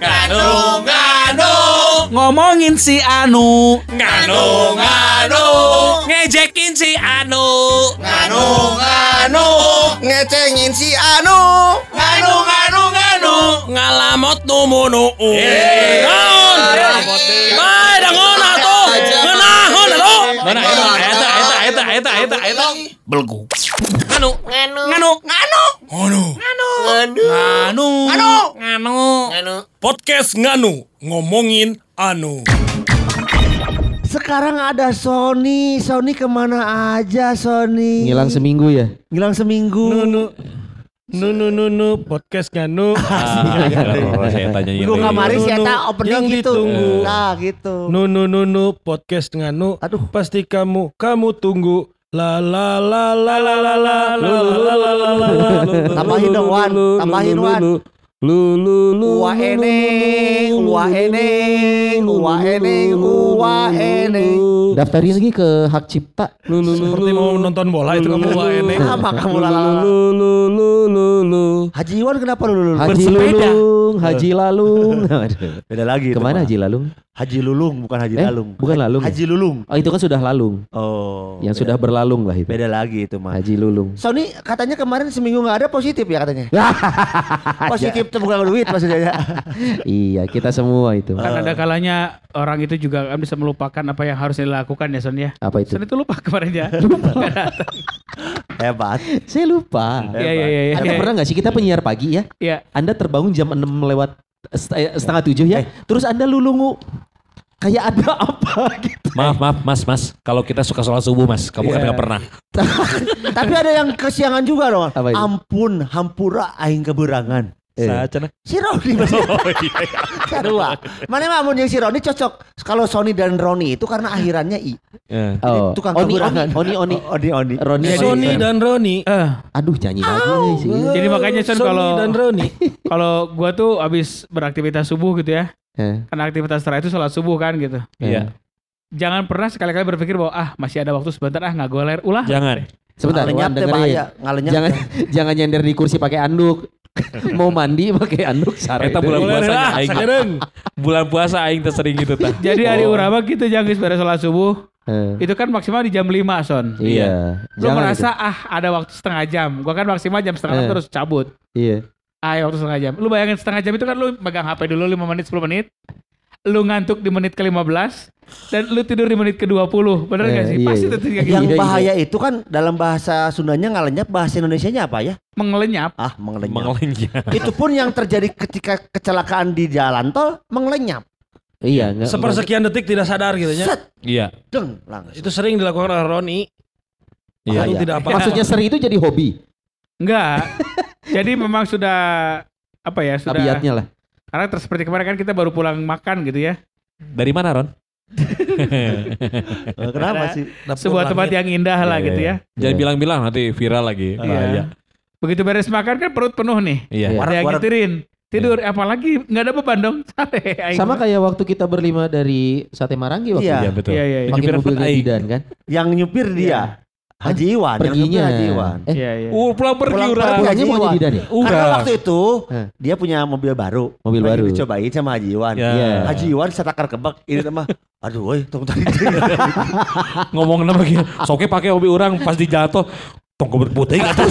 Nganu, nganu, Ngomongin si Anu. nganu, nganu, ngejekin si Anu, nganu, nganu, ngecengin si Anu nganu, nganu, nganu, ngalamot numunu. Naon? Bae dangon atuh. Ngeunahon atuh. Mana eta eta eta eta eta eta eta belgu. Nganu, nganu, nganu, nganu, nganu, nganu, nganu, nganu. Podcast nganu ngomongin anu. Sekarang ada Sony Sony ke mana aja Sony Ngilang seminggu ya? Ngilang seminggu Nu nu nu nu nu podcast nganu. Oh, saya tanya Minggu kemarin sih Nu, nu, Eta yang opening gitu ditunggu. Nah gitu Nu nu nu nu podcast nganu. Aduh. pasti kamu kamu tunggu. La la la la la la la la la la la la la la. Tambahin dong Wan Tambahin Wan Lu lu lu. Uwa eneng Uwa eneng Uwa eneng Uwa eneng Daftarin lagi ke hak cipta. Lu lu lu. Seperti mau nonton bola itu kamu wah ini. Sama kamu lalala Lu lu lu lu lu. Haji Iwan kenapa lu lulung? Haji Lulung, Haji Lalung. Aduh. Beda lagi Ke mana. Haji Lalung? Haji Lulung bukan Haji Eh, Lalung bukan Lalung ya? Haji Lulung Oh itu kan sudah Lalung. Oh Yang beda- sudah berlalung lah itu. Beda lagi itu mah Haji Lulung. Sony katanya kemarin seminggu nggak ada positif ya katanya Positif tuh bukan duit maksudnya ya iya kita semua itu. Kan ada kalanya orang itu juga kan bisa melupakan apa yang harus dilakukan ya Son ya. Apa itu? Son itu lupa kemarin ya. Hebat Saya lupa. Iya iya iya. iya. Anda pernah nggak sih kita penyiar pagi ya? Iya. Anda terbangun jam 6 lewat setengah tujuh ya. Terus Anda lulungu kayak ada apa gitu. Maaf, maaf, Mas, Mas. Kalau kita suka sholat subuh, Mas. Kamu kan Iya. nggak pernah. Tapi ada yang kesiangan juga dong Apa itu? Ampun hampura aing keberangan Eh. Saacana. Si Roni Oh iya. iya. Sarua Mana mah yang si Roni cocok Kalau Sony dan Roni itu karena akhirannya I Eh. Oh, Tukang Oni, keberangan Oni, Oni, Oni. Oni Oni Roni, Sony Roni. dan Roni. Eh, Aduh nyanyi lagi sih. jadi makanya Son Sony kalau dan Roni. kalau gua tuh abis beraktivitas subuh gitu ya. Eh, Karena aktivitas setelah itu sholat subuh kan gitu. Iya. Jangan pernah sekali-kali berpikir bahwa ah masih ada waktu sebentar ah nggak goler ulah. Jangan. Sebentar, Ngalenyap Wan dengerin. bahaya Ngalenyap Jangan jangan nyender di kursi pakai anduk. Mau mandi pakai anduk sare. Eta teh. bulan puasa aing. Bulan puasa aing teh sering gitu tah. Jadi hari urama gitu jangan pada sholat subuh. Eh, Itu kan maksimal di jam 5 Son. Iya. Lu Jangan merasa ah ada waktu setengah jam. Gua kan maksimal jam setengah Eh. terus cabut. itu. Iya. Ah waktu setengah jam. Lu bayangin setengah jam itu kan lu megang HP dulu 5 menit 10 menit. Lu ngantuk di menit ke-15 dan lu tidur di menit ke-20. Bener Eh, gak sih? iya, Pasti iya. kayak gitu. Yang Iya, iya. bahaya itu kan Dalam bahasa Sundanya ngalenyap Bahasa Indonesianya apa ya Mengelenyap. Ah mengelenyap Mengelenyap. Itu pun yang terjadi ketika kecelakaan di jalan tol Mengelenyap Iya, enggak. Sepersekian detik tidak sadar gitu ya. Set Iya. Deng langsung Itu sering dilakukan oleh Roni. Iya. Itu tidak apa. Maksudnya seri itu jadi hobi. Enggak. Jadi memang sudah apa ya? Sudah Tabiatnya lah. Karena seperti kemarin kan kita baru pulang makan gitu ya. Dari mana, Ron? Eh, Kenapa sih Sebuah tempat yang indah lah Iya, gitu iya. ya. Jangan bilang-bilang nanti viral lagi. Iya. Bahaya. Begitu beres makan kan perut penuh nih. Iya. Iya. Ada yang ngitirin. Tidur apalagi nggak ada beban dong. Sate. Sama kayak waktu kita berlima dari Sate Marangi waktu Iya. Iya, betul. Iya, iya, iya. pakai. Didan kan. Yang nyupir dia Haji Iwan Perginya. Haji Iwan Eh, Iya, iya. Uh, pulang pergi Pulang urang. pergi. pulangnya mau Iwan. jadi? Karena waktu itu Eh. dia punya mobil baru. Mobil Pengen baru. Dicobain sama Haji Iwan. Ya. Iya. Haji Iwan setakar kebak ini mah. Aduh, woi, tunggu tadi. Ngomong nama gitu. Soke pakai hobi orang pas di jatuh. Tong kebet putih atas.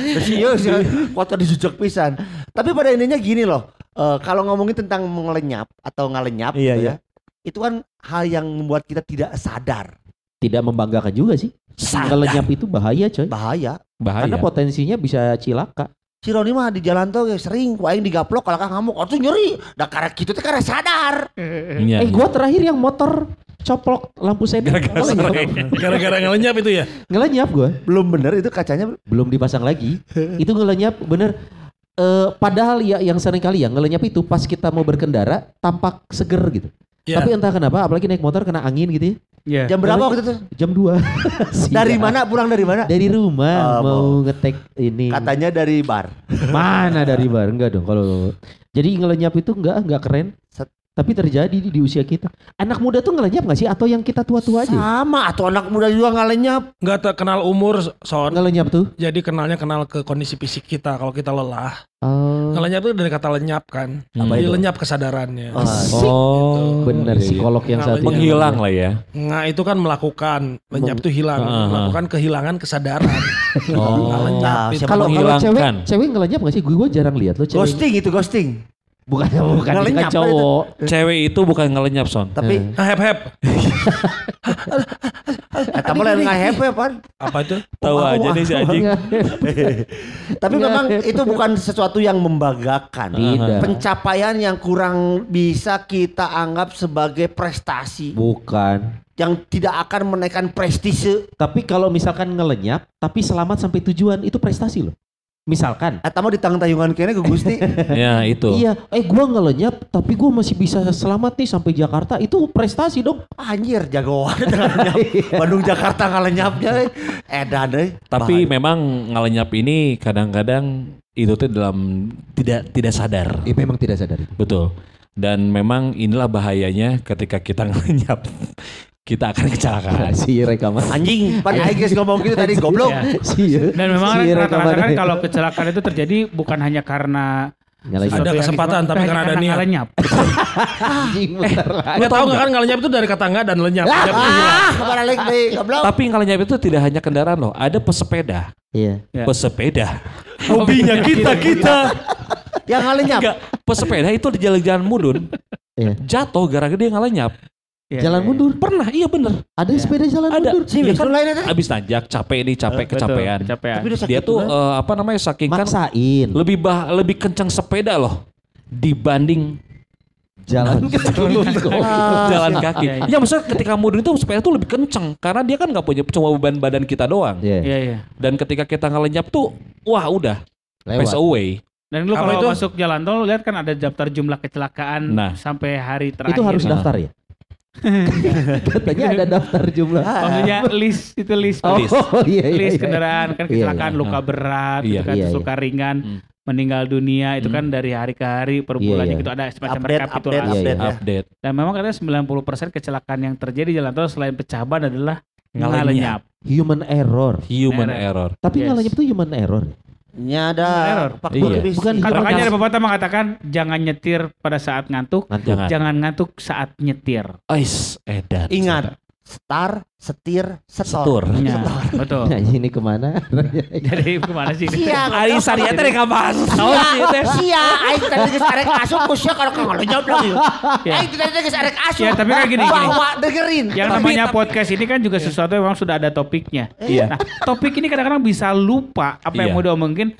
Iya, sih, kota dijujak pisan. Tapi pada intinya gini loh. eh, kalau ngomongin tentang melenyap atau ngalenyap Iya, gitu iya. ya. Itu kan hal yang membuat kita tidak sadar. Tidak membanggakan juga sih. Sadar. Ngelenyap itu bahaya coy. Bahaya. Karena Bahaya. potensinya bisa cilaka. Si Roni mah di jalan tuh ya sering ku aing digaplok kalau kan ngamuk, oh tuh nyeri. Da karena gitu teh karena sadar. Iya. Eh gua terakhir yang motor coplok lampu seden. Gara-gara. Gara-gara ngelenyap itu ya. Ngelenyap gua. Belum bener itu kacanya Belum dipasang lagi. itu ngelenyap bener. Eh, padahal ya yang sering kali ya ngelenyap itu pas kita mau berkendara tampak seger gitu. Iya. Tapi entah kenapa apalagi naik motor kena angin gitu ya. Iya. jam berapa waktu itu? Jam 2. Dari mana? Pulang dari mana? Dari rumah Oh, mau mau. ngetek ini. Katanya dari bar. Mana dari bar? Enggak dong kalau. Jadi ngelenyap itu enggak enggak keren. Tapi terjadi di, di usia kita. Anak muda tuh ngelenyap gak sih? Atau yang kita tua-tua aja? Sama atau anak muda juga nggak lenyap. Nggak terkenal umur son. Ngelenyap tuh? Jadi kenalnya kenal ke kondisi fisik kita kalau kita lelah. Oh, Ngelenyap itu dari kata lenyap kan. Apa Jadi lenyap kesadarannya. Oh, Oh, bener iya, iya. psikolog yang satu. ini. Menghilang lah ya. Nah itu kan melakukan lenyap itu hilang, ah. melakukan kehilangan kesadaran. Oh. Nah, lenyap Nah, Kalau kalau Menghilangkan. cewek, cewek ngelenyap gak sih? Gue jarang lihat lo cewek. ghosting itu ghosting. Bukan bukan bukan Ngelenyap, cowok. Cewek itu bukan ngelenyap son. Tapi Eh. Nah, hep hep. kata boleh nggak happy pan. Apa itu? Tahu Wah, aja nih si anjing. Tapi memang itu bukan sesuatu yang membanggakan. Tidak. Pencapaian yang kurang bisa kita anggap sebagai prestasi Bukan. yang tidak akan menaikkan prestise. Tapi kalau misalkan ngelenyap, tapi selamat sampai tujuan itu prestasi loh. Misalkan. Atau mau di tayungan kene ke Gusti. Ya itu. Iya, eh gua ngelenyap tapi gua masih bisa selamat nih sampai Jakarta. Itu prestasi dong. Anjir jagoan. Bandung Jakarta ngelenyapnya. Edan deh. Tapi memang ngelenyap ini kadang-kadang itu tuh dalam tidak tidak sadar. Eh, memang tidak sadar. Betul. Dan memang inilah bahayanya ketika kita ngelenyap. Kita akan kecelakaan. Si rekaman. Anjing, pan aing ngomong gitu tadi goblok. Si Dan memang si rata-rata kan rekaman. kalau kecelakaan itu terjadi bukan hanya karena Nyalain Ada kesempatan, tapi karena ada niat. bentar lagi. Lu tahu nggak kan ngelenyap itu dari kata nggak dan lenyap. Lenyap. Ah, balik deh goblok. Tapi ngelenyap itu tidak hanya kendaraan loh, ada pesepeda. Iya. Ya. Pesepeda. Hobinya kita kita. Yang ngelenyap. Enggak, pesepeda itu di jalan-jalan mudun. Iya. Jatuh gara-gara dia ngelenyap. Ya, Jalan ya, ya. mundur. Pernah, iya bener. Ada sepeda jalan Ada. mundur. Si Wisnu lain eta. Abis nanjak, capek nih, capek Betul, kecapean. kecapean. Tapi sakit Dia tuh eh, apa namanya saking kan Maksain. lebih bah, lebih kencang sepeda loh dibanding Jalan ke Ah, jalan kaki. Iya, iya. Ya maksudnya ketika mudun itu sepeda tuh lebih kenceng karena dia kan nggak punya cuma beban badan kita doang. Iya. Iya, iya. Dan ketika kita ngelenyap tuh, wah udah pass Lewat. away. Dan lu kalau itu? masuk jalan tol lihat kan ada daftar jumlah kecelakaan Nah. sampai hari terakhir. Itu harus daftar ya? Katanya ada daftar jumlah. Maksudnya list itu list Oh, List. iya iya. list iya. kendaraan kan Iya, kecelakaan iya. luka berat Iya. gitu kan Iya, iya. luka ringan Hmm. meninggal dunia itu Hmm. kan dari hari ke hari per Iya, bulannya iya. gitu ada semacam Update, rekapitulasi update, Iya, update iya. ya. Update. dan memang katanya 90% kecelakaan yang terjadi di jalan tol selain pecah ban adalah Ngelenyap. ngelenyap Human error. Human Error. error. Tapi Yes. ngelenyap itu human error. Ini ada Error. faktor Iya. Bukan kan Bukan makanya kas- ada pepatah mengatakan jangan nyetir pada saat ngantuk Ngantuk. Jangan. jangan ngantuk saat nyetir Ais, edan. Ingat, star, setir, setor. Setur. ya, betul Nah, ini ke mana? jadi ke mana sih ini? Siang. Ari rek kabahas. Naon sih teh? Sia, aing tadi geus arek asup ku sia kalau kang ngelenyap lagi. Aing tadi geus arek asup. Ya, tapi kan gini, gini. Bawa dengerin. Yang namanya podcast ini kan juga sesuatu yang memang sudah ada topiknya. Iya. Nah, topik ini kadang-kadang bisa lupa apa yang Iya. mau diomongin.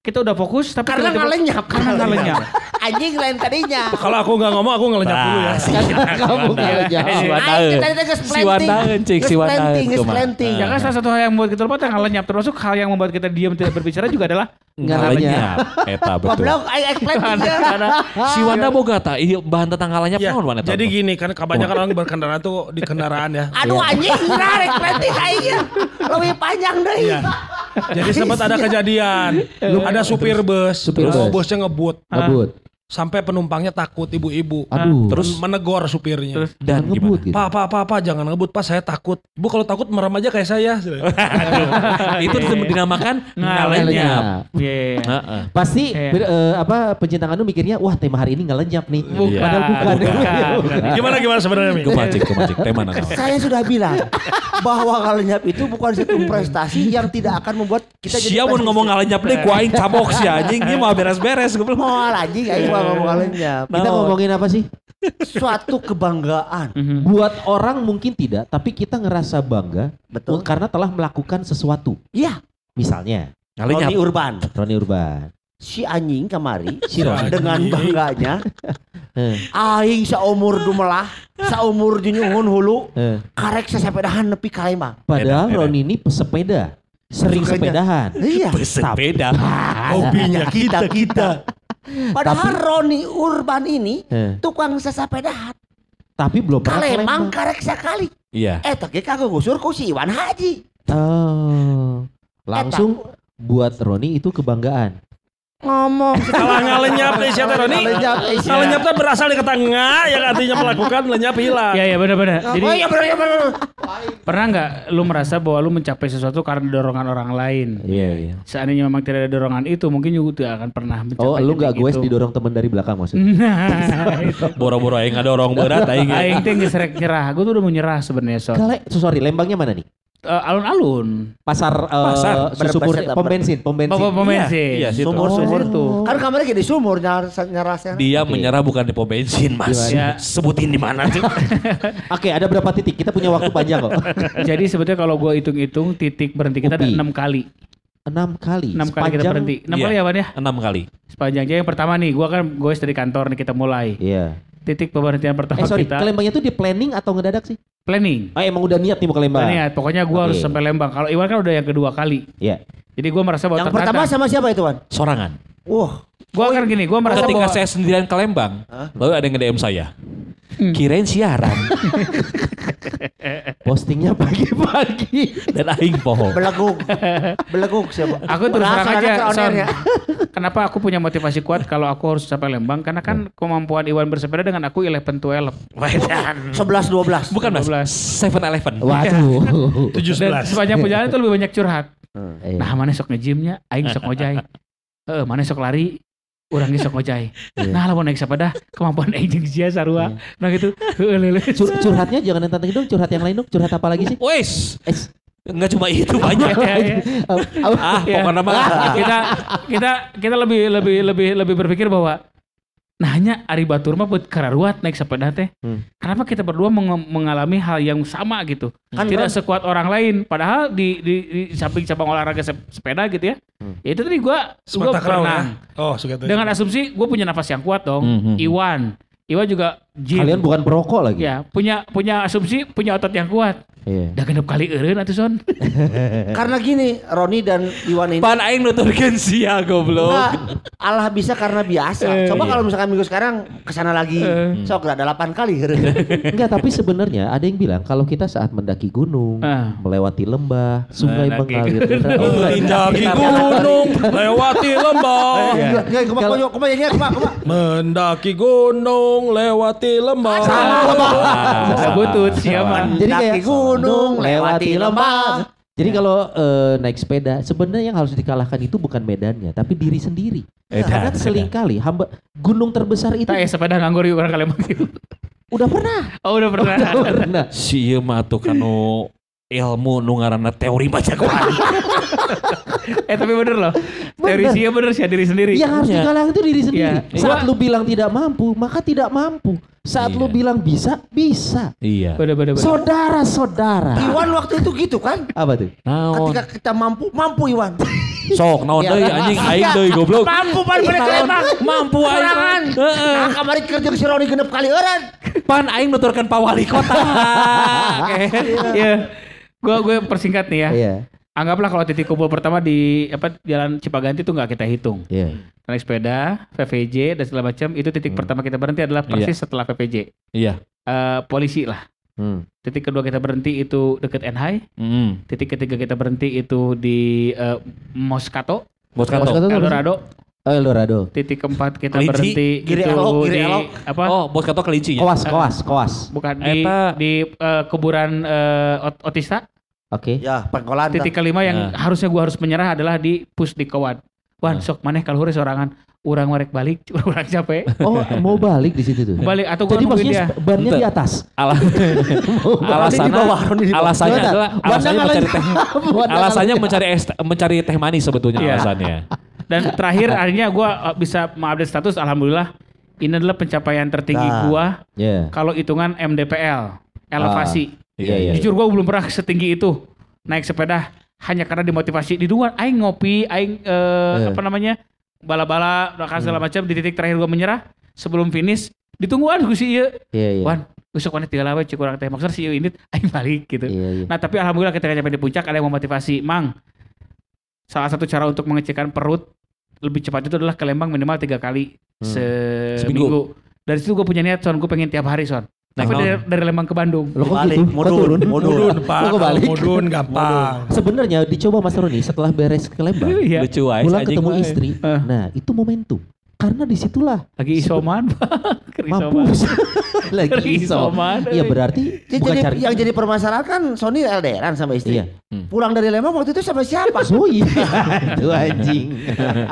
Kita udah fokus tapi karena tiba-tiba- ngelenyap. Karena ngelenyap. Anjing lain tadinya. Kalau aku nggak ngomong aku ngelenyap dulu ya. Kamu ngelenyap. Si Aing Wataeun. tadi geus Si Wataeun, cik, si Wataeun Geus kumaha. planting. Ya kan salah satu hal yang membuat kita lupa itu ngelenyap. Termasuk hal yang membuat kita diam tidak berbicara juga adalah Ngalenyap. Eta betul. Goblok aing planting ya. Si Wanda boga ta iya bahan tentang ngalenyap Ya, naon mana jadi gini kan kebanyakan orang berkendaraan tuh di kendaraan ya. Aduh anjing rarek planting aing ya. Lebih panjang deui. Jadi sempat ada kejadian, ada supir bus, Supir terus bus. busnya ngebut, Ngebut. Sampai penumpangnya takut ibu-ibu, Aduh. terus menegor supirnya. Terus dan ngebut gitu. Pak, pak, pak, pak, jangan ngebut, pak, saya takut. Bu kalau takut merem aja kayak saya. Itu dinamakan ngalenyap. Ngelenyap. Iya, iya, iya. Heeh. Pasti Iya. ber- eh, apa pencinta nganu mikirnya wah tema hari ini ngelenyap nih. Bukan. Padahal bukan. Bukan. Bukan. Gimana gimana sebenarnya Mi? Kemacik, kemacik. Tema naon? Saya sudah bilang bahwa ngelenyap itu bukan satu prestasi yang tidak akan membuat kita jadi Sia mun ngomong ngalenyap deh, gua aing cabok si anjing, ini mah beres-beres goblok. mau anjing aing mau ngomong ngelenyap. Kita ngomongin apa sih? suatu kebanggaan. Mhm. Buat orang mungkin tidak, tapi kita ngerasa bangga Betul. karena telah melakukan sesuatu. Iya, Misalnya. Roni Urban. Roni Urban. Si anjing kemari Si Roni. dengan bangganya Eh, aing saumur dumelah, saumur di nyuhun hulu, eh. karek sesepedahan nepi ka Lembang. Padahal. Roni ini pesepeda. Sering Sukanya. sepedahan. Iya. Sepeda. Hobinya kita kita. Padahal Roni Urban ini Eh, tukang sesepedahan. tapi belum pernah Kalemang karek sekali. Iya. Eh tapi kagak gusur ku si Iwan Haji. Oh. Langsung buat Roni itu kebanggaan. Ngomong. Salah ngalenyap deh siapa Roni. Ngalenyap, tuh berasal dari kata nga yang artinya melakukan lenyap hilang. Iya iya benar-benar. Jadi oh iya bener, iya bener. pernah nggak lu merasa bahwa lu mencapai sesuatu karena dorongan orang lain? Iya, iya. Seandainya memang tidak ada dorongan itu, mungkin juga tidak akan pernah mencapai. Oh, lu nggak gue itu. didorong teman dari belakang maksudnya? Nah, itu. Boro-boro aing ada orang berat aing. Aing teh geus rek nyerah. Gue tuh udah mau nyerah sebenarnya so. Kale, so, sorry, Lembangnya mana nih? Eh, alun-alun. Pasar, eh, Pasar. susu ber- pom bensin, pom bensin. Pom bensin. Iya. Sumur sumur situ. Kan kamarnya kayak di sumur nyar nyarasnya. Dia menyerah bukan di pom bensin, Mas. Gimana? Sebutin di mana tuh? Oke, ada berapa titik? Kita punya waktu panjang kok. Jadi sebetulnya kalau gue hitung-hitung titik berhenti kita ada Upi. enam kali. Enam kali. Enam kali kita Sepanjang- berhenti. Enam Iya. kali ya ya? Enam kali. Sepanjangnya yang pertama nih, gue kan gue dari kantor nih kita mulai. Iya. Titik pemberhentian pertama Eh sorry, kita Lembangnya tuh di planning atau ngedadak sih? Planning. Oh emang udah niat nih mau ke Lembang? Planning ya, pokoknya gue harus Oke. sampai Lembang. Kalau Iwan kan udah yang kedua kali. Iya. Jadi gue merasa bahwa Yang pertama sama siapa itu, Wan? Sorangan. Wah, gue kan gini, gue merasa Ketika bahwa saya sendirian ke Lembang, lalu ada yang nge-DM saya. Kirain siaran Postingnya pagi-pagi. dan aing pohon. beleguk. beleguk siapa? Aku terus Berasa terang aja, Son. keonernya. Kenapa aku punya motivasi kuat kalau aku harus sampai Lembang? Karena kan kemampuan Iwan bersepeda dengan aku 11 to 11. 11 12. Bukan mas, 12. Seven Eleven. Waduh. Tujuh sebelas. sepanjang perjalanan itu lebih banyak curhat. Iya. Nah, mana sok nge-gymnya? Aing sok ngojay. Eh, mana sok lari? Urang ge sok ngojay. Iya. Nah, lamun naik sepeda, kemampuan aing jeung sia sarua. Nah gitu. Cur- curhatnya jangan yang tantang dong, curhat yang lain dong. Curhat apa lagi sih? Wes, Eh, nggak cuma itu banyak. Ya, ya. ah, Ya. pokoknya mah. kita kita kita lebih lebih lebih lebih berpikir bahwa nah hanya Ari Batur mah buat kararuat naik sepeda teh. Hmm. Kenapa kita berdua meng- mengalami hal yang sama gitu? Kan Tidak Ron- sekuat orang lain. Padahal di di, di samping cabang olahraga sep- sepeda gitu ya. Hmm. Ya itu tadi gua gua Semata crown ya. Oh, Dengan asumsi gue punya nafas yang kuat dong. Hmm, hmm, hmm. Iwan, Iwan juga gym. Kalian bukan perokok lagi. ya punya punya asumsi punya otot yang kuat. Iya. Dah genep kali eureun atuh son. Karena gini, Roni dan Iwan ini Pan aing nuturkeun sia goblok. Enggak, Allah bisa karena biasa. Coba iya. kalau misalkan minggu sekarang ke sana lagi, Eh. sok ada 8 kali. Enggak, tapi sebenarnya ada yang bilang kalau kita saat mendaki gunung, Ah. melewati lembah, sungai Mendaki mengalir. Mendaki gunung, lewati lembah. Enggak, kuma kuma kuma ya kuma kuma. Mendaki gunung, lewati lembah. Salah, Bang. Bisa butut siaman. Jadi kayak gunung, lewati lembah. Jadi kalau eh, naik sepeda, sebenarnya yang harus dikalahkan itu bukan medannya, tapi diri sendiri. Edan, Karena edan. sering kali hamba gunung terbesar itu Tak ya sepeda nganggur yuk orang kalian gitu. udah pernah. Oh udah pernah. Udah pernah. Si ieu mah tuh kanu ilmu nu ngaranna teori baca Quran. eh tapi bener loh. Teori Bener. sih bener sih diri sendiri. Yang harus dikalahkan itu diri sendiri. Iya. Saat Gua- lu bilang tidak mampu, maka tidak mampu. Saat lu Iya. bilang bisa, bisa. iya. Bener bener bener. Saudara-saudara. Iwan waktu itu gitu kan? Apa tuh? Naon? Ketika kita mampu, mampu Iwan. Sok naon Ya. deui anjing aing deui goblok. Mampu pan balik Lembang. Mampu aing. Heeh. Nah, kemarin kerja si Roni genep kali eureun. Pan aing nuturkeun Pak Wali Kota. Iya. Gue gue persingkat nih ya. Iya. Anggaplah kalau titik kumpul pertama di apa Jalan Cipaganti itu nggak kita hitung. Iya. Naik sepeda, VVJ dan segala macam itu titik pertama kita berhenti adalah persis setelah VVJ. Iya. Eh, polisi lah. Hmm. Titik kedua kita berhenti itu deket NHI. Heeh. Titik ketiga kita berhenti itu di eh, Moscato, Moscato kantor. tuh apa sih? Eldorado. Oh, Eldorado. Titik keempat kita Kelinci. berhenti Giri itu elok, giri di elok. apa? Oh, bos kantor kelinci ya. Koas, koas, koas. Bukan di Eta- di eh, kuburan eh, Ot- Otista. Oke. Ya, pengkolan. Titik kelima yang Nah. harusnya gua harus menyerah adalah di pus di Kawan. Wan, Nah. sok maneh kalau hore sorangan urang warek balik, urang capek. Oh, mau balik di situ tuh. Balik atau gua Jadi maksudnya dia. bannya di atas. Ala- alasannya bawah, Roni di bawah. alasannya Gimana? adalah alasannya mencari teh alasannya mencari es, mencari teh manis sebetulnya Iya. alasannya Dan terakhir akhirnya gua eh, bisa mengupdate status alhamdulillah ini adalah pencapaian tertinggi Nah. gua Iya. kalau hitungan MDPL, elevasi. Iya, iya. Jujur gua belum pernah setinggi itu naik sepeda hanya karena dimotivasi di luar aing ngopi, aing eh, Eh. apa namanya? bala-bala segala macam di titik terakhir gua menyerah sebelum finish ditunggu ah ku si ieu. Iya, iya. Wan, besok tinggal apa cek kurang teh maksudnya si ieu ini aing balik gitu. Iya, iya. Nah, tapi alhamdulillah ketika sampai di puncak ada yang memotivasi, "Mang, salah satu cara untuk mengecilkan perut lebih cepat itu adalah ke Lembang minimal tiga kali Hmm. seminggu. Seminggu. Dari situ gue punya niat, son, gue pengen tiap hari, son. Tapi dari, dari Lembang ke Bandung. Lo kok Balik, gitu? Kok mudun, turun? mudun. Mudun pak, Lo kebalik. mudun gampang. Sebenarnya dicoba Mas Roni setelah beres ke Lembang, Iya. Lucu aja pulang ketemu istri. Eh. Nah, itu momentum. Karena di situlah Lagi isoman, Pak. Mampus lagi Lagi iso. isoman, Iya eh. berarti bukan jadi- cari yang jadi permasalahan kan Sony LDRan sama istri. Iya. Pulang dari Lembang waktu itu sama siapa? Oh iya, itu anjing.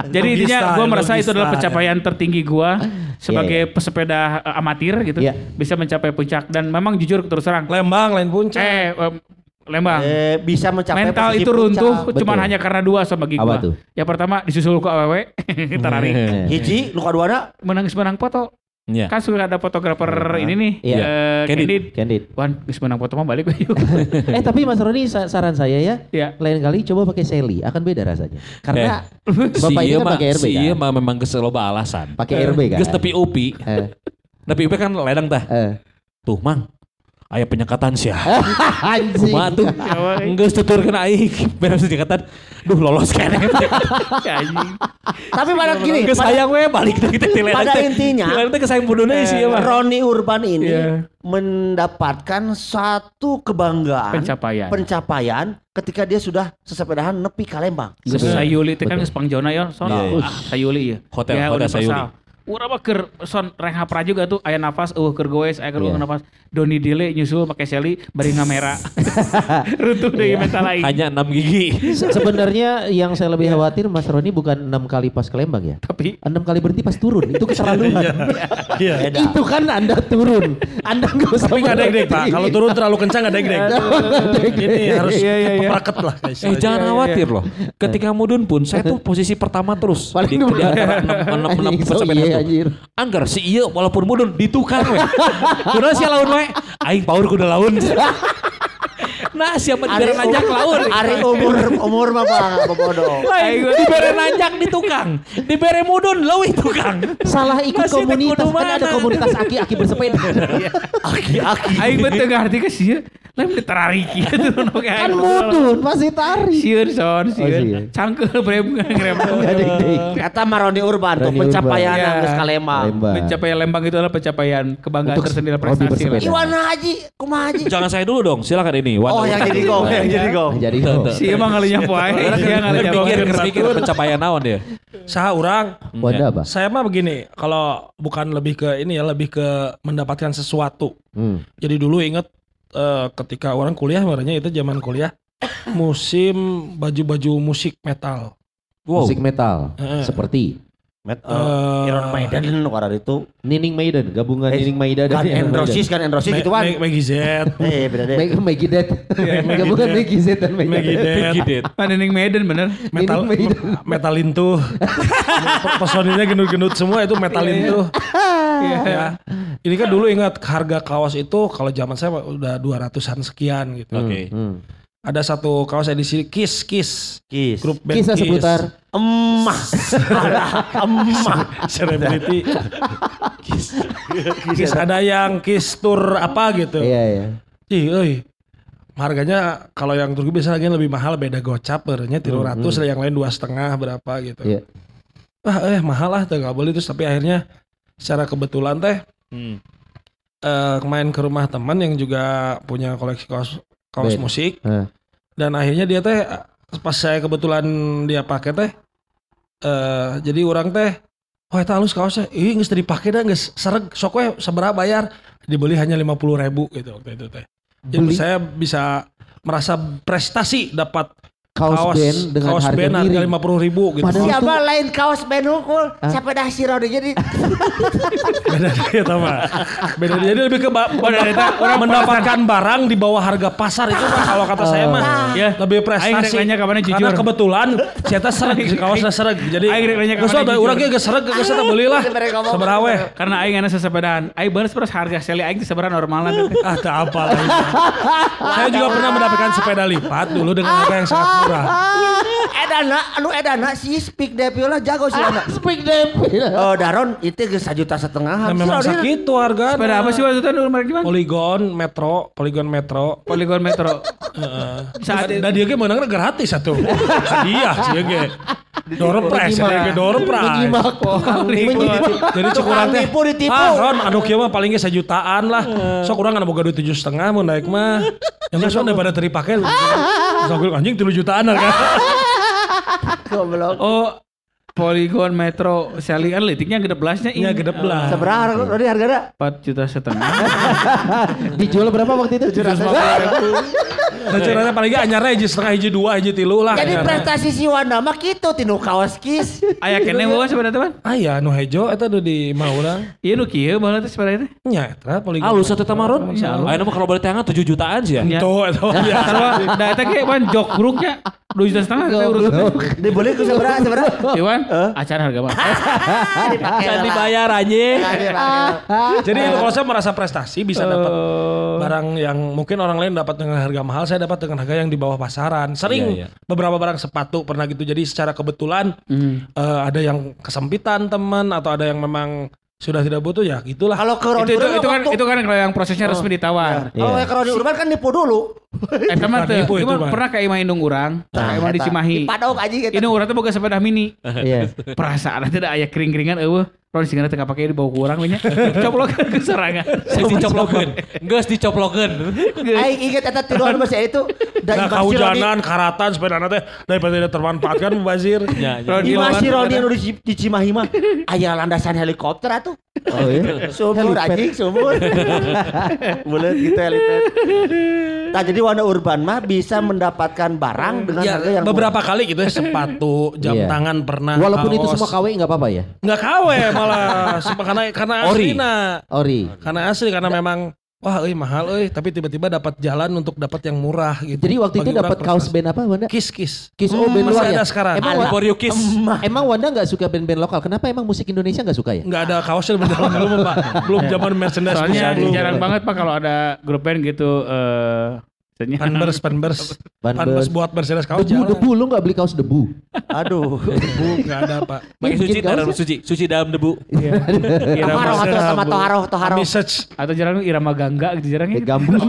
Jadi intinya gue merasa itu adalah logista, pencapaian tertinggi gue sebagai pesepeda eh, amatir gitu, Iya. bisa mencapai puncak dan memang jujur terus terang. Lembang lain puncak. Eh, Lembang. Eh, bisa mencapai Mental itu runtuh puncak. cuman Betul. hanya karena dua sama bagi Apa gua. tuh? Yang pertama disusul ke awewe, terari. Hiji, luka duana Menangis menang foto. Iya. Kan sudah ada fotografer ini nih, Iya. eh, Candid. Candid. Candid. Wan, geus menang foto mah balik yuk. Eh tapi Mas Roni sa- saran saya ya, ya. lain kali coba pakai Sally, akan beda rasanya. Karena Si Bapak ini iya kan pakai RB si iya kan. mah memang keseloba alasan. Pakai RB kan. Geus tepi upi. Eh, Tapi upi kan ledang tah. eh. Tuh, Mang. Aya penyekatan sih. Anjing. Kumaha tuh? Geus tuturkeun aing. Beres penyekatan. Duh, lolos kene. Anjing. Tapi pada gini, Geus pada, sayang we balik teh tileran pada intinya- teh kesayang buduna sih ya. Roni Urban ini Iya. mendapatkan satu kebanggaan Pencapaian. pencapaian ketika dia sudah sesepedahan nepi ka Lembang. Geus sayuli teh kan geus pangjona ya, son. Iya, iya. Ah, sayuli ya. Hotel- Ya, hotel universal. sayuli. Urang mah keur son pra juga tuh aya nafas eueuh keur goes aya keur Iya. nafas. Doni Dile nyusul pakai Shelly bari ngamera. Runtuh deui mental aing. Hanya 6 gigi. Se- Sebenarnya yang saya lebih khawatir Mas Roni bukan enam kali pas ke Lembang ya. Tapi Enam kali berhenti pas turun itu keterlaluan. Iya. itu kan Anda turun. Anda nggak usah Tapi nggak deg-deg pak. Kalau turun terlalu kencang nggak deg-deg. Ini harus Iya, iya, iya. pepraket lah. guys. Eh jangan khawatir loh. Ketika mudun pun saya tuh posisi pertama terus. Paling di, di antara enam enam enam Anjir. Anggar si iya walaupun mudun ditukang we. Kunaon sih laun we? Aing power kudu laun. Nah siapa dibere nanjak laun. Ari umur umur mah Pak bodoh. Lain dibere nanjak di tukang. Dibere mudun leuwih tukang. Salah ikut Masih komunitas kan ada komunitas aki-aki bersepeda. Aki-aki. aing betul ngerti ke sieun. Kieu turun oke kan mudun pasti tarik. Sieun son, Oh, sieun. sieun. Cangkeul brem ngrem. Nggak deg-deg. Kata Maroni Urban tuh pencapaian yang Iya. geus ka Lembang. Lembang. Pencapaian Lembang itu adalah pencapaian kebanggaan tersendiri prestasi. Iwan Haji, kumaha Haji? Jangan saya dulu dong. Silakan ini. Oh yang jadi gong, yang jadi gong. Jadi tuh. Si emang ngalinya poe, dia ngalinya poe. Pikir pikir pencapaian naon dia. Saha orang. Wanda apa? Saya mah begini. Kalau bukan lebih ke ini ya, lebih ke mendapatkan sesuatu. Hmm. Jadi dulu inget eh, ketika orang kuliah, makanya itu zaman kuliah. Musim baju-baju musik metal. Wow. Musik metal Heeh. seperti Met, uh, Iron Maiden karena itu. Nining Maiden, gabungan Eh, Nining Maiden Kan dan Iron Androsis kan Androsis Me- gitu kan. Maggie Z. Eh beda deh. Maiden. Maggie Dead. Maggie Gabungan Dead. Maggie Z dan Maggie Maggie Dead. Dead. Mana ning Medan bener. Metal, Nining Maiden. metalin tuh. Pesoninya gendut-gendut semua itu metalin tuh. ya. Ini kan dulu ingat harga kaos itu kalau zaman saya udah 200-an sekian gitu. Oke. Hmm. Ada satu kaos edisi Kiss Kiss. Kiss. Grup band Kisah seputar Emah. Ada emah. Celebrity. Kiss. Kiss ada yang Kiss Tour apa gitu. Iya iya. Ih, euy. Harganya kalau yang Turki biasanya lagi lebih mahal beda gocap bernya 300 yang lain dua setengah berapa gitu. Iya. Wah, eh mahal lah tuh nggak boleh terus tapi akhirnya secara kebetulan teh Hmm. eh main ke rumah teman yang juga punya koleksi kaos kaos Band. musik. Hah. dan akhirnya dia teh pas saya kebetulan dia pakai teh eh jadi orang teh oh eta halus kaosnya. Ih teu dipake dah geus sereg sok we sabaraha bayar? Dibeli hanya 50 ribu gitu waktu itu teh. Jadi Beli- saya bisa merasa prestasi dapat Kaos, band dengan kaos harga band harga miring. 50 ribu gitu Padahal- Siapa lain kaos band hukul. Siapa dah si Rodi jadi. beda dia sama beda dia jadi lebih ke eta, orang mendapatkan barang di bawah harga pasar itu mah kalau kata saya mah Ya. lebih prestasi rek nanya ka mana karena jujur. kebetulan saya teh sereg si kaosnya sereg jadi Aing rek nanya ka geus mana ada jujur. urang ge geus sereg geus eta belilah Mereka ngomong. sabaraha we Karena aing ana sesepedaan. Aing baru terus harga seli aing teh sebenarnya normalan. ah tak apa lah itu. saya juga pernah mendapatkan sepeda lipat dulu dengan harga yang sangat murah Edana, anu Edana si Speak Devil lah jago sih anak. Speak Devil. Oh Daron itu geus sajuta setengah. nah memang segitu harga Sepeda apa sih waktu itu nomor gimana? Polygon Metro Polygon Metro Polygon Metro. Heeh. Saat Dan dia ge menangnya gratis satu. Hadiah sih ge. Door prize, Menyimak. ya, door prize. Menyimak. Jadi cek urang teh. Tipu ditipu. Ah, Ron, anu kieu mah paling ge sejutaan lah. Sok urang kana boga duit tujuh setengah mau naik mah. Yang geus daripada teri pake. Sok anjing 3 jutaan lah kan. Goblok. Oh, Polygon Metro Sally Analytiknya gede belasnya Nya gede belas. Seberapa Rodi harganya? 4 juta setengah. Dijual berapa waktu itu? Nah, caranya paling ge anyarnya hiji setengah hiji dua hiji tilu lah. Jadi anyarna. prestasi si Wanda mah gitu tinu kaos kis. Aya kene bawa sebenarnya teman. Aya nu hejo eta nu di mah urang. Iya nu kieu baheula teh sebenarnya. Nya eta paling. Halus satu tamaron. Ayo mah kalau boleh tangan 7 jutaan sih ya. Ya. Tuh eta mah biasa. Sarwa da eta ge pan jok 2 juta setengah kita urus. Dibeli ke seberapa seberapa? Iwan, acan harga mah. Can dibayar anjing. Jadi itu kalau saya merasa prestasi bisa dapat Oh. barang yang mungkin orang lain dapat dengan harga mahal, saya dapat dengan harga yang di bawah pasaran. Sering Iya, iya. beberapa barang sepatu pernah gitu. Jadi secara kebetulan Hmm. eh, ada yang kesempitan teman atau ada yang memang sudah tidak butuh ya gitulah. Kalau ke Itu itu, itu kan waktu- itu kan kalau yang prosesnya resmi ditawar. Kalau Iya. ke Rodi Urban kan nipu dulu. Eh teman Bukan teh, pernah ke Imah Indung urang, Nah, Imah di eta. Cimahi. Dipadok aja gitu. Ini urang teh boga sepeda mini. Iya. Perasaan teh da aya kering-keringan eueuh. Ron sing teh kapake dibawa ku urang we nya. Coplokan ke serangan. Geus dicoplokeun. Geus dicoplokeun. Aing inget eta tiluan masih itu. Nah, si Rodi- kehujanan, karatan, sepeda teh daripada tidak termanfaatkan mubazir. Ya, ya. Si lawan- Rodi anu di Ci- di Cimahi mah aya landasan helikopter atuh. Oh iya. Sumur anjing sumur. Bulat gitu helipad. Nah jadi Wanda Urban mah bisa mendapatkan barang dengan Ya, harga yang beberapa kali gitu ya sepatu, jam Iya. tangan pernah. Walaupun itu kaos. semua KW nggak apa-apa ya? nggak KW malah karena karena Ori. asli nah. Ori. Karena asli karena memang wah euy mahal euy tapi tiba-tiba dapat jalan untuk dapat yang murah gitu. Jadi waktu itu dapat kaos band apa Wanda? Kiss Kiss. Kiss oh band Masih luar ada ya? sekarang. Emang, Ala. Wa- For you kiss. emang Wanda nggak suka band-band lokal? Kenapa emang musik Indonesia nggak suka ya? Nggak ada kaosnya berjalan belum Pak. Belum zaman merchandise Soalnya jarang banget Pak kalau ada grup band gitu eh Panbers, panbers, Panbers. panbers buat Mercedes kaos Debu, jarang. debu, lu nggak beli kaos debu? Aduh. Debu nggak ada Pak. Pakai Bikin suci ya? suci, suci dalam debu. Irama Toharo atau sama Toharo Toharo. Message. atau jarang irama gangga gitu jarang ya. gambus.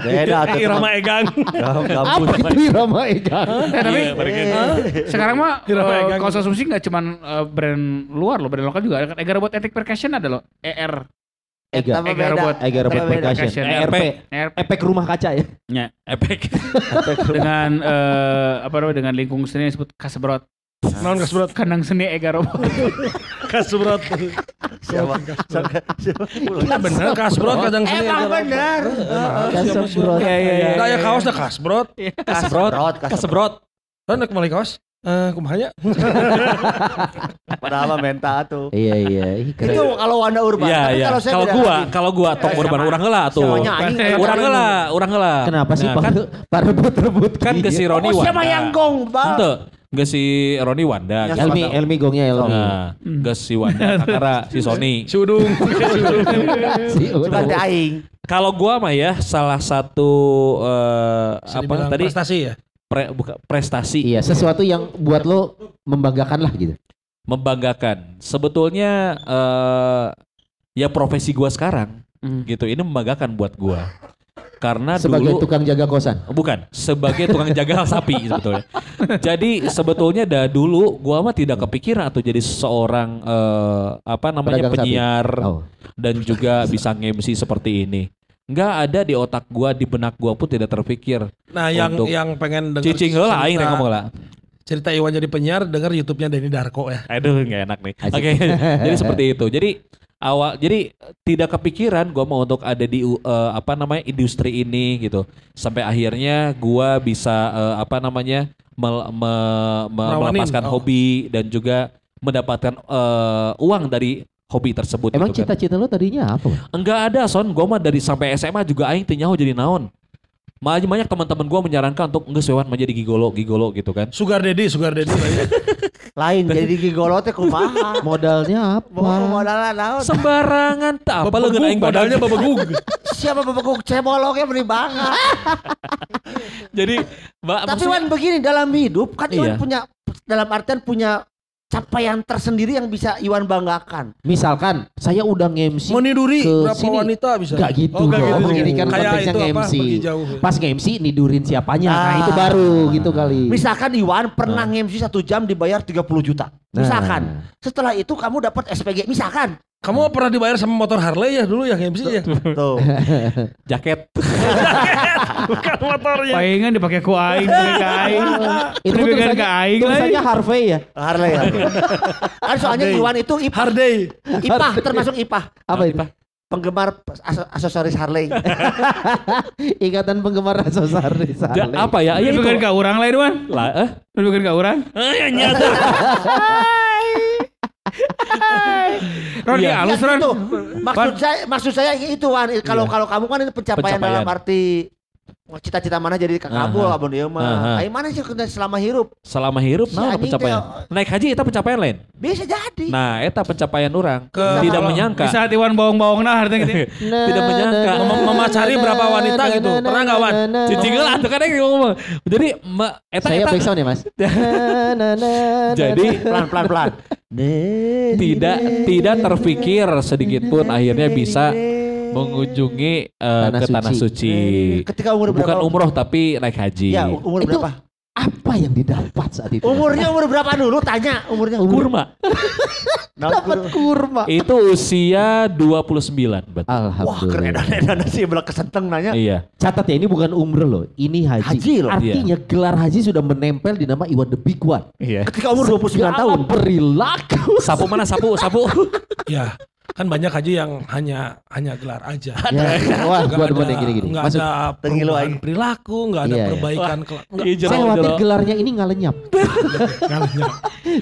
Beda Irama Egang. Apa itu Irama Egang? Eh, tapi sekarang mah Irama eh, Egang. kaos asumsi nggak cuman eh, brand luar loh, brand lokal juga ada kan. Ega Robot Ethic Percussion ada loh. ER. Ega. Ega robot. Ega Robot. Percussion. ERP. ER Efek rumah kaca ya? nya. Epic. dengan eh, apa namanya dengan lingkung seni yang disebut Kasbrot. Non kasbrot, Kandang seni Ega Robot. kasbrot. Siapa? Siapa? Siapa? Nah bener kasbrot kadang sini. Emang bener. Kasbrot. Iya iya iya. Nah ya kaosnya kasbrot. Kasbrot. Kasbrot, kasbrot. Kasbrot. Kan kembali kaos. Eh, kumahanya. Padahal mah menta tuh. Iya iya. Itu kalau Wanda Urban. Iya, iya. kalau saya Kalau gua, kalau gua tok Eh, urban urang heula tuh. Urang heula, urang heula. Kenapa sih Nah, Pak? kan Pak rebut-rebut. kan ke si Roni Oh, Wanda. siapa yang gong, Bang? Ente, ke si Roni Wanda. Elmi, Elmi gongnya Elmi. Nah, ke si Wanda, Kakara, si Sony. Si Udung. Si teh aing. Kalau gua mah ya salah satu Bisa apa tadi Prestasi ya. Pre- buka- prestasi Iya, sesuatu yang buat lo membanggakan lah gitu. membanggakan. Sebetulnya eh ya profesi gua sekarang Hmm. gitu. Ini membanggakan buat gua. Karena Sebagai dulu tukang jaga kosan. bukan sebagai tukang jagal sapi sebetulnya. Jadi sebetulnya dah dulu gua mah tidak kepikiran atau jadi seorang eh, apa namanya Pedagang sapi. penyiar Oh. dan juga bisa nge-MC seperti ini. Nggak ada di otak gua di benak gua pun tidak terpikir. Nah yang yang pengen dengar Cicing heula aing ngomong lah. cerita Iwan jadi penyiar dengar YouTube-nya Denny Darko ya. Aduh nggak enak nih. Oke, jadi seperti itu. Jadi awal, jadi tidak kepikiran gue mau untuk ada di uh, apa namanya industri ini gitu. Sampai akhirnya gue bisa uh, apa namanya mel- me- me- melepaskan Oh. hobi dan juga mendapatkan uh, uang dari hobi tersebut. Emang gitu kan. cita-cita lo tadinya apa? Bang? Enggak ada son, gue mah dari sampai SMA juga aing teu nyaho jadi naon. Malah banyak teman-teman gue menyarankan untuk enggak sewan menjadi gigolo, gigolo gitu kan. Sugar Daddy, Sugar Daddy. Lain jadi gigolo teh kumaha. Modalnya Mau apa? modalnya naon? Sembarangan tak apa lu Bebegug, aing modalnya badan. bebegug. Siapa bebekuk ceboloknya beri banget. Jadi, Mbak Tapi Wan begini dalam hidup kan Iwan Iya. punya dalam artian punya capaian tersendiri yang bisa Iwan banggakan? Misalkan saya udah nge-MC Meniduri ke berapa sini. wanita bisa? Gak gitu Oh, nggak dong. gitu. Ini kan Kayak konteksnya itu apa, nge-MC. Pas nge-MC nidurin siapanya. Nah Ah. itu baru gitu kali. Misalkan Iwan pernah nge-MC satu jam dibayar 30 juta. Nah. Misalkan. Setelah itu kamu dapat SPG. Misalkan. Kamu pernah dibayar sama motor Harley ya dulu yang MC ya? Tuh. Jaket. Bukan motornya. Palingan dipakai ku aing, ke aing. Itu tulisannya, ke aing tulisannya lagi. Harvey ya. Harley ya. kan soalnya. Iwan itu IPA. Harley. IPA termasuk IPA. Apa itu? Penggemar as- aksesoris Harley. Ikatan penggemar aksesoris Harley. apa ya? Ya itu. Dipegang ke orang lain, Wan. Lah, eh? Dipegang ke orang. Eh, nyata. Ron, Iya. ya halus, Ron. gitu. Maksud saya maksud saya itu Wan. Kalau Iya. kalau kamu kan itu pencapaian, Pencapaian. dalam arti cita-cita mana jadi kabul Aha. abon dia mah. Ai mana sih kena selama hirup? Selama hirup Si nah anjing pencapaian. Naik haji itu pencapaian lain. Bisa jadi. Nah, eta pencapaian orang. Ke- Tidak kalau- menyangka. Di saat Iwan bawang-bawang nah hartanya gitu. Tidak menyangka. Mem- memacari berapa wanita gitu. Pernah nggak, Wan? Cicing lah tuh kan yang ngomong. Jadi ma- eta Saya eta backsound ya mas. Jadi pelan pelan pelan. Tidak tidak terpikir sedikit pun akhirnya bisa mengunjungi eh, Tanah ke tanah suci. suci. Ketika umur Bukan umroh tapi naik haji. Ya, umur Itu- berapa? Apa yang didapat saat itu? Umurnya umur berapa dulu? Tanya umurnya. Umur. Kurma. Dapat kurma. Itu usia 29 betul. Wah keren Alhamdulillah. edan sih belak kesenteng nanya. Iya. Catat ya ini bukan umroh loh, ini haji. Haji loh. Artinya gelar haji sudah menempel di nama Iwan the Big One. Iya. Ketika umur 29 Segala tahun. perilaku. Sapu mana sapu sapu. Ya, kan banyak haji yang hanya hanya gelar aja. Ya, wah, Nggak gua ada, demen yang gini-gini. nggak Masuk. ada perubahan perilaku, nggak ada Iya, iya. perbaikan. Iya, Saya jelas, khawatir gelarnya ini nggak lenyap.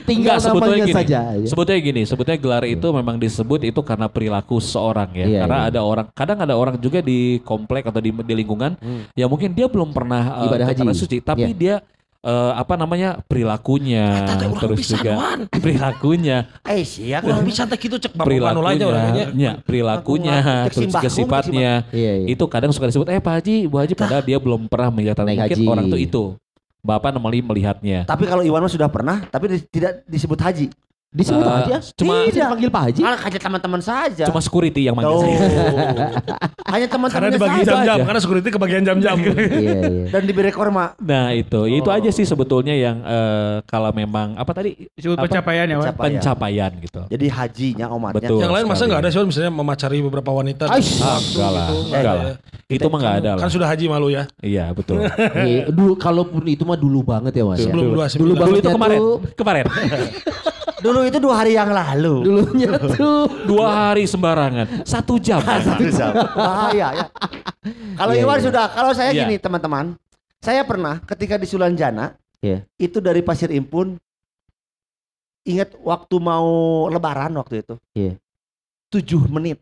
Tinggal Enggak, sebetulnya namanya gini. saja. ya. Sebetulnya gini, sebetulnya gelar itu memang disebut itu karena perilaku seorang ya. Iya, karena iya. ada orang, kadang ada orang juga di komplek atau di, di lingkungan, ya mungkin dia belum pernah eh, Ibadah ke haji. suci, tapi Iya. dia eh, apa namanya perilakunya, terus juga Wan. perilakunya, Eh siap. Kurang bisa teh gitu cek bapak lain perilakunya, orangnya. ya, perilakunya, terus juga sifatnya. Iya, iya. Itu kadang suka disebut, eh Pak Haji, Bu Haji, padahal dia belum pernah melihat Naik mungkin haji. orang tuh itu. Bapak normally melihatnya. Tapi kalau Iwan mah sudah pernah, tapi di- tidak disebut haji. Disebut Eh, aja. cuma- Tidak panggil Pak Haji. Malah hanya teman-teman saja. Cuma security yang manggil saya. hanya Karena teman-teman dibagi saja. jam-jam, aja. karena security kebagian jam-jam. Iya, iya. Dan diberi korma. Nah itu, itu aja sih sebetulnya yang eh, kalau memang apa tadi Disebut Apa? pencapaian ya. Pencapaian. pencapaian gitu. Jadi hajinya omatnya. Betul. yang lain masa nggak ada sih, misalnya memacari beberapa wanita. Aish. Ah, enggak lah, gitu, enggak ada lah. ya. Itu mah nggak ada lah. Kan sudah haji malu ya. Iya betul. Iya, dulu kalaupun itu mah dulu banget ya Mas. ya. Sebelum Dulu Dulu banget itu kemarin, tuh, kemarin. Dulu itu dua hari yang lalu. dulunya tuh. Dua hari sembarangan, satu jam. Bahaya ya. Kalau Iya, Iwan iya. sudah, kalau saya Iya. gini teman-teman. Saya pernah ketika di Sulanjana, Iya. itu dari Pasir Impun, ingat waktu mau lebaran waktu itu. Iya. Tujuh menit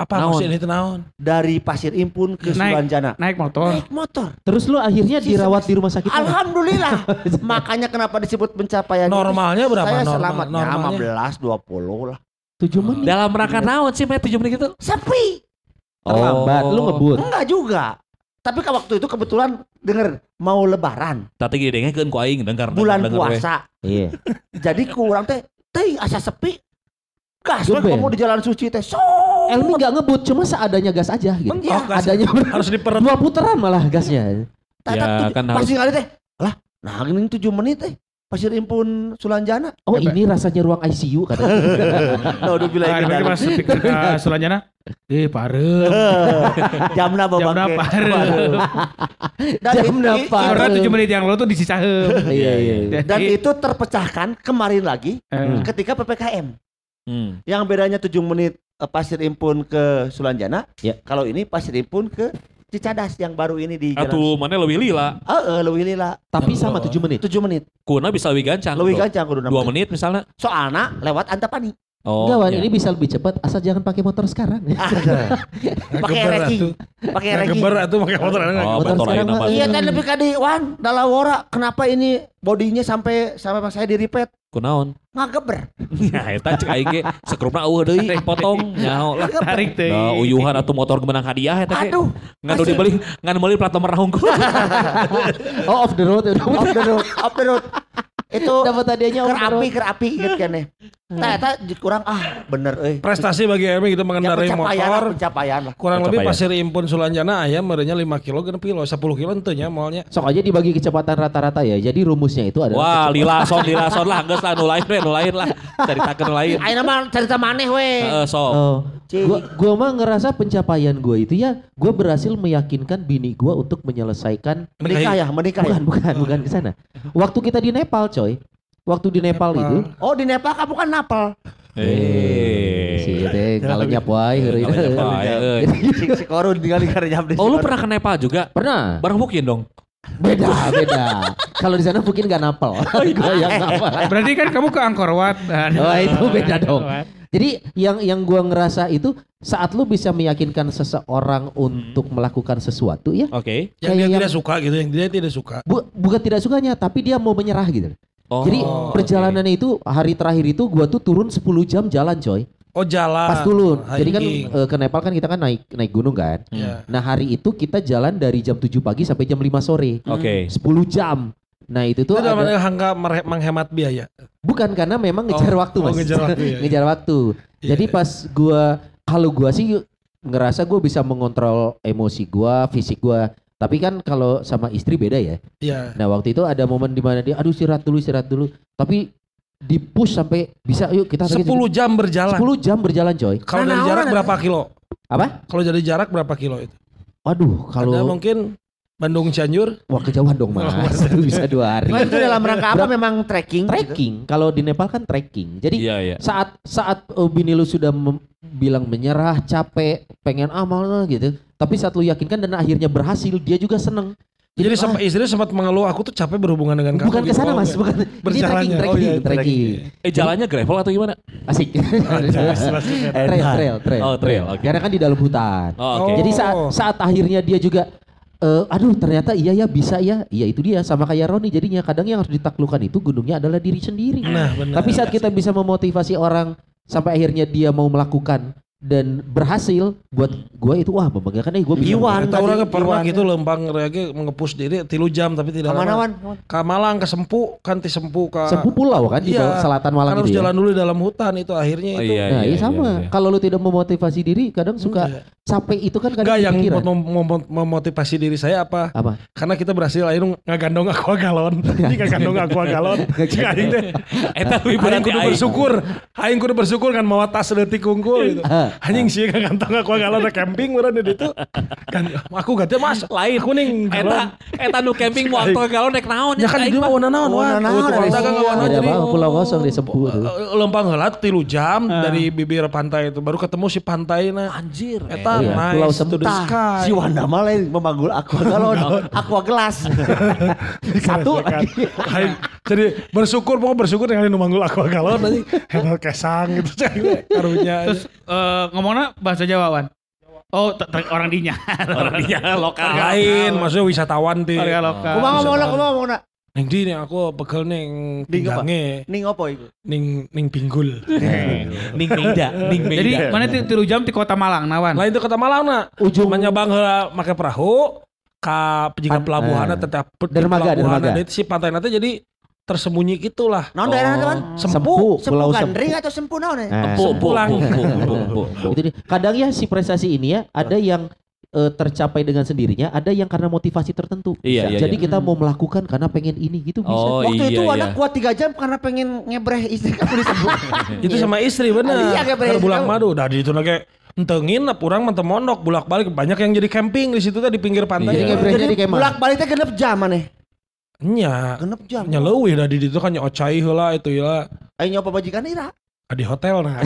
Apa Naon? maksudnya itu naon? dari Pasir Impun ke Naik. Sulanjana. Naik motor. Naik motor. Terus lu akhirnya dirawat di rumah sakit. Alhamdulillah. Makanya kenapa disebut pencapaian ini? Normalnya berapa? Saya Normal- selamatnya normalnya? 15 20 lah. Tujuh menit. Dalam rangka naon sih, Matt, tujuh menit itu? Sepi. Terlambat. Lu ngebut. Enggak juga. Tapi ke waktu itu kebetulan denger mau lebaran, Tapi gini dengnya kan ku aing dengar. bulan puasa. Iya. Jadi kurang teh teh asa sepi. Gas we Geben. kamu di jalan suci teh. So. Elmi nggak ngebut, cuma seadanya gas aja gitu. Oh, gas. Adanya Harus diperet. dua putaran malah gasnya. Ya, kan harus- kali teh. Lah, nah ini 7 menit teh. Pasir Impun Sulanjana. Oh ini rasanya ruang ICU katanya. Nah, udah bilang Ah, pas pikir ke Sulanjana, eh bawa Jam berapa? Parem. Dan, Jam it- berapa? i- Parem. Karena tujuh menit yang lalu tuh disisaheum. Iya iya. iya. dan itu terpecahkan kemarin lagi Eh, ketika PPKM. Hmm. Yang bedanya 7 menit eh, Pasir Impun ke Sulanjana. Ya. Kalau ini Pasir Impun ke Cicadas yang baru ini di Atuh mana lebih lila. Heeh, leuwih lila. Tapi sama tujuh menit. 7 menit. Kuna bisa lebih gancang. Leuwih gancang kudu Dua menit misalnya. Soalnya lewat Antapani. Oh. Enggak, Wan, iya. ini bisa lebih cepat asal jangan pakai motor sekarang. Pakai Geber atuh. Pakai ranking. Geber atuh pakai motor. Oh, Motor motor lain sekarang mah, Iya kan lebih kadi Wan, dalawora kenapa ini bodinya sampai sampai pas saya di repeat Kunaon? ngageber. Ya eta cek aing ge sekrupna eueuh deui potong nyaho lah. Tarik teh. Nah, uyuhan atau motor kemenang hadiah eta ge. Aduh, Nganu dibeli, nganu meuli plat nomor nahungkul. oh off the road off the road, off the road. Itu Dapat hadiahnya ker overall. api ker api inget kan ya. Nah, eta kurang ah bener euy. Prestasi bagi Emi gitu Ya mengendarai pencapaian lah, motor. pencapaian lah. Kurang lebih Pencapaian. pasir impun Sulanjana ayam merenya 5 kilo genep kilo 10 kilo ente nya malnya. Sok aja dibagi kecepatan rata-rata ya. Jadi rumusnya itu adalah Wah, lilason, lilason lah, geus lah, nu lain we, nu lain lah. Ceritakeun nu lain. Ayo nama cerita maneh we. Heeh, sok. Oh, Gua, gua mah ngerasa pencapaian gua itu ya, gua berhasil meyakinkan bini gua untuk menyelesaikan Menikah ya, menikah ya. bukan bukan bukan ke sana. Waktu kita di Nepal, coy. Waktu di Nepal, Nepal. itu, Oh di Nepal kamu kan napal. Eh. si teh kalau nyapai heureuy. Kalau nyapai, euy. si, korun tinggal di karya Oh, lu pernah ke Nepal juga? Pernah. Bareng Bukin dong. Beda, beda. Kalau di sana mungkin gak napal. Gua yang napal. Berarti kan kamu ke Angkor Wat. Oh, itu beda dong. Jadi yang yang gua ngerasa itu saat lu bisa meyakinkan seseorang untuk melakukan sesuatu ya, Oke. Yang dia Kayak tidak yang- suka gitu, yang dia tidak suka. bu- bukan tidak sukanya tapi dia mau menyerah gitu. Oh, Jadi perjalanannya itu hari terakhir itu gua tuh turun 10 jam jalan coy. Oh jalan. Pas turun. Jadi kan eh, ke Nepal kan kita kan naik naik gunung kan. Ya. Nah, hari itu kita jalan dari jam 7 pagi sampai jam 5 sore. Oke. 10 jam. Nah, itu tuh Itu dalam ada, mere- menghemat biaya. bukan karena memang ngejar Oh, waktu, oh, Mas. ngejar waktu, ya. ngejar waktu. Iya, Jadi iya. pas gua kalau gua sih ngerasa gua bisa mengontrol emosi gua, fisik gua. Tapi kan kalau sama istri beda ya. Iya. Nah, waktu itu ada momen di mana dia aduh istirahat dulu, istirahat dulu. Tapi di push sampai bisa yuk kita 10 jam berjalan. 10 jam berjalan coy. Kalau Nah, dari nah, jarak orang- berapa kilo? Apa? Kalau dari jarak berapa kilo itu? Aduh, Ada kalau mungkin Bandung Cianjur. wah kejauhan dong mas, itu bisa dua hari. Itu dalam rangka apa memang trekking? gitu? Trekking, kalau di Nepal kan trekking. Jadi Iya, iya. saat saat uh, bini lu sudah mem- bilang menyerah, capek, pengen amal gitu. Tapi saat lu yakinkan dan akhirnya berhasil, dia juga seneng. Jadi ah, sempat istri sempat mengeluh aku tuh capek berhubungan dengan kamu. bukan ke gitu. sana Oh, mas, enggak. bukan. Ini trekking, Berjalannya. trekking, Oh, iya, trekking. trekking. Eh, jalannya gravel atau gimana? Asik. trail, trail, trail. Oh, trail, oke. Karena kan di dalam hutan. Oh, oke. Jadi saat saat akhirnya dia juga eh, aduh ternyata iya ya bisa ya. Iya itu dia sama kayak Roni jadinya kadang yang harus ditaklukkan itu gunungnya adalah diri sendiri. Nah, benar. Tapi saat kita bisa memotivasi orang sampai akhirnya dia mau melakukan dan berhasil buat gue itu wah membanggakan eh gue bisa. Iwan. Kita tadi orang pernah Iwan. gitu lempang reage mengepus diri tilu jam tapi tidak Ke mana lama. wan? Ke Malang, ke Sempu, kan ti Sempu ke Sempu pulau kan di Iya, selatan kan Malang harus gitu ya. jalan dulu di dalam hutan itu akhirnya Oh, itu. iya, Nah, iya, iya sama. iya, iya. Kalau lu tidak memotivasi diri, kadang suka Enggak. Capek itu kan kadang Enggak yang pikiran. mem- mem- memotivasi diri saya apa? apa? Karena kita berhasil akhirnya ngagandong aqua galon. Ini ngagandong aqua galon. Cik aing teh. Eta lebih Aing kudu bersyukur. Aing kudu bersyukur kan mawa tas leutik unggul gitu. Ah. Anjing sih ngagandong aqua galon na camping urang di ditu. Kan aku ganti Mas. Lain. Aku ning galon. Eta, eta nu camping mau aktor galon naik naon Ya kan aing di mah. mana naon Oh, ada Ada apa? Pulau kosong di Sempu. Eh, lempang heula tilu jam dari bibir pantai itu baru ketemu si pantai na Anjir. eta Iya, nice Pulau to the Sempah. sky. Si Wanda mah lain memanggul aqua galon, aqua gelas. Satu. Aing jadi bersyukur mau bersyukur dengan nu manggul aqua galon anjing hebat kesang gitu karunya Terus eh, ngomongnya bahasa Jawa Wan. Oh, orang dinya. Orang dia lokal. lain maksudnya wisatawan Warga lokal. Kumaha ngomongna, kumaha ngomongna. Ning di nih aku pegel ning Ning apa? pinggange Ning opo iku? ning ning pinggul Ning Meida, Ning Meida. Jadi mana ti- tilu jam di kota Malang nawan. lain itu kota Malang na Ujung menyabang heula make perahu ka jika Pan- pelabuhan eh. tetap Dermaga, dermaga. itu si pantai nanti jadi tersembunyi gitulah Naon daerah teman? Sempu, Sempu Pulau Gandring Sempu. atau Sempu naon ya? Nah, Empu, empu, Pulang. Itu dia. Kadang ya si prestasi ini ya ada yang eh, tercapai dengan sendirinya, ada yang karena motivasi tertentu. Iya, iya, Jadi iya. kita mau melakukan karena pengen ini gitu bisa. Oh Waktu iya, itu iya. anak kuat 3 jam karena pengen ngebreh istri kamu di Sempu. itu sama istri bener Iya, kayak karena beres. bulan madu udah di itu nage entengin urang mah teu mondok bulak balik banyak yang jadi camping di situ teh di pinggir pantai Jadi Iya. ngebrehnya di kemah. Bulak baliknya genep jam maneh. nya Genep jam. nya leuwih dah di ditu kan nya ocai heula itu ya Ayo nyoba bajikan ira. Di hotel nah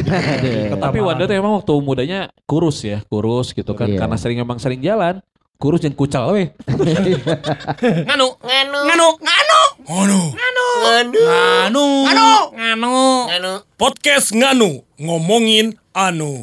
Tapi Wanda tuh emang waktu mudanya kurus ya, kurus gitu kan. Iya. Karena sering emang sering jalan. Kurus dan kucal weh. Nganu, nganu, nganu, nganu, Nganu nganu, nganu, nganu, nganu, nganu. podcast nganu ngomongin anu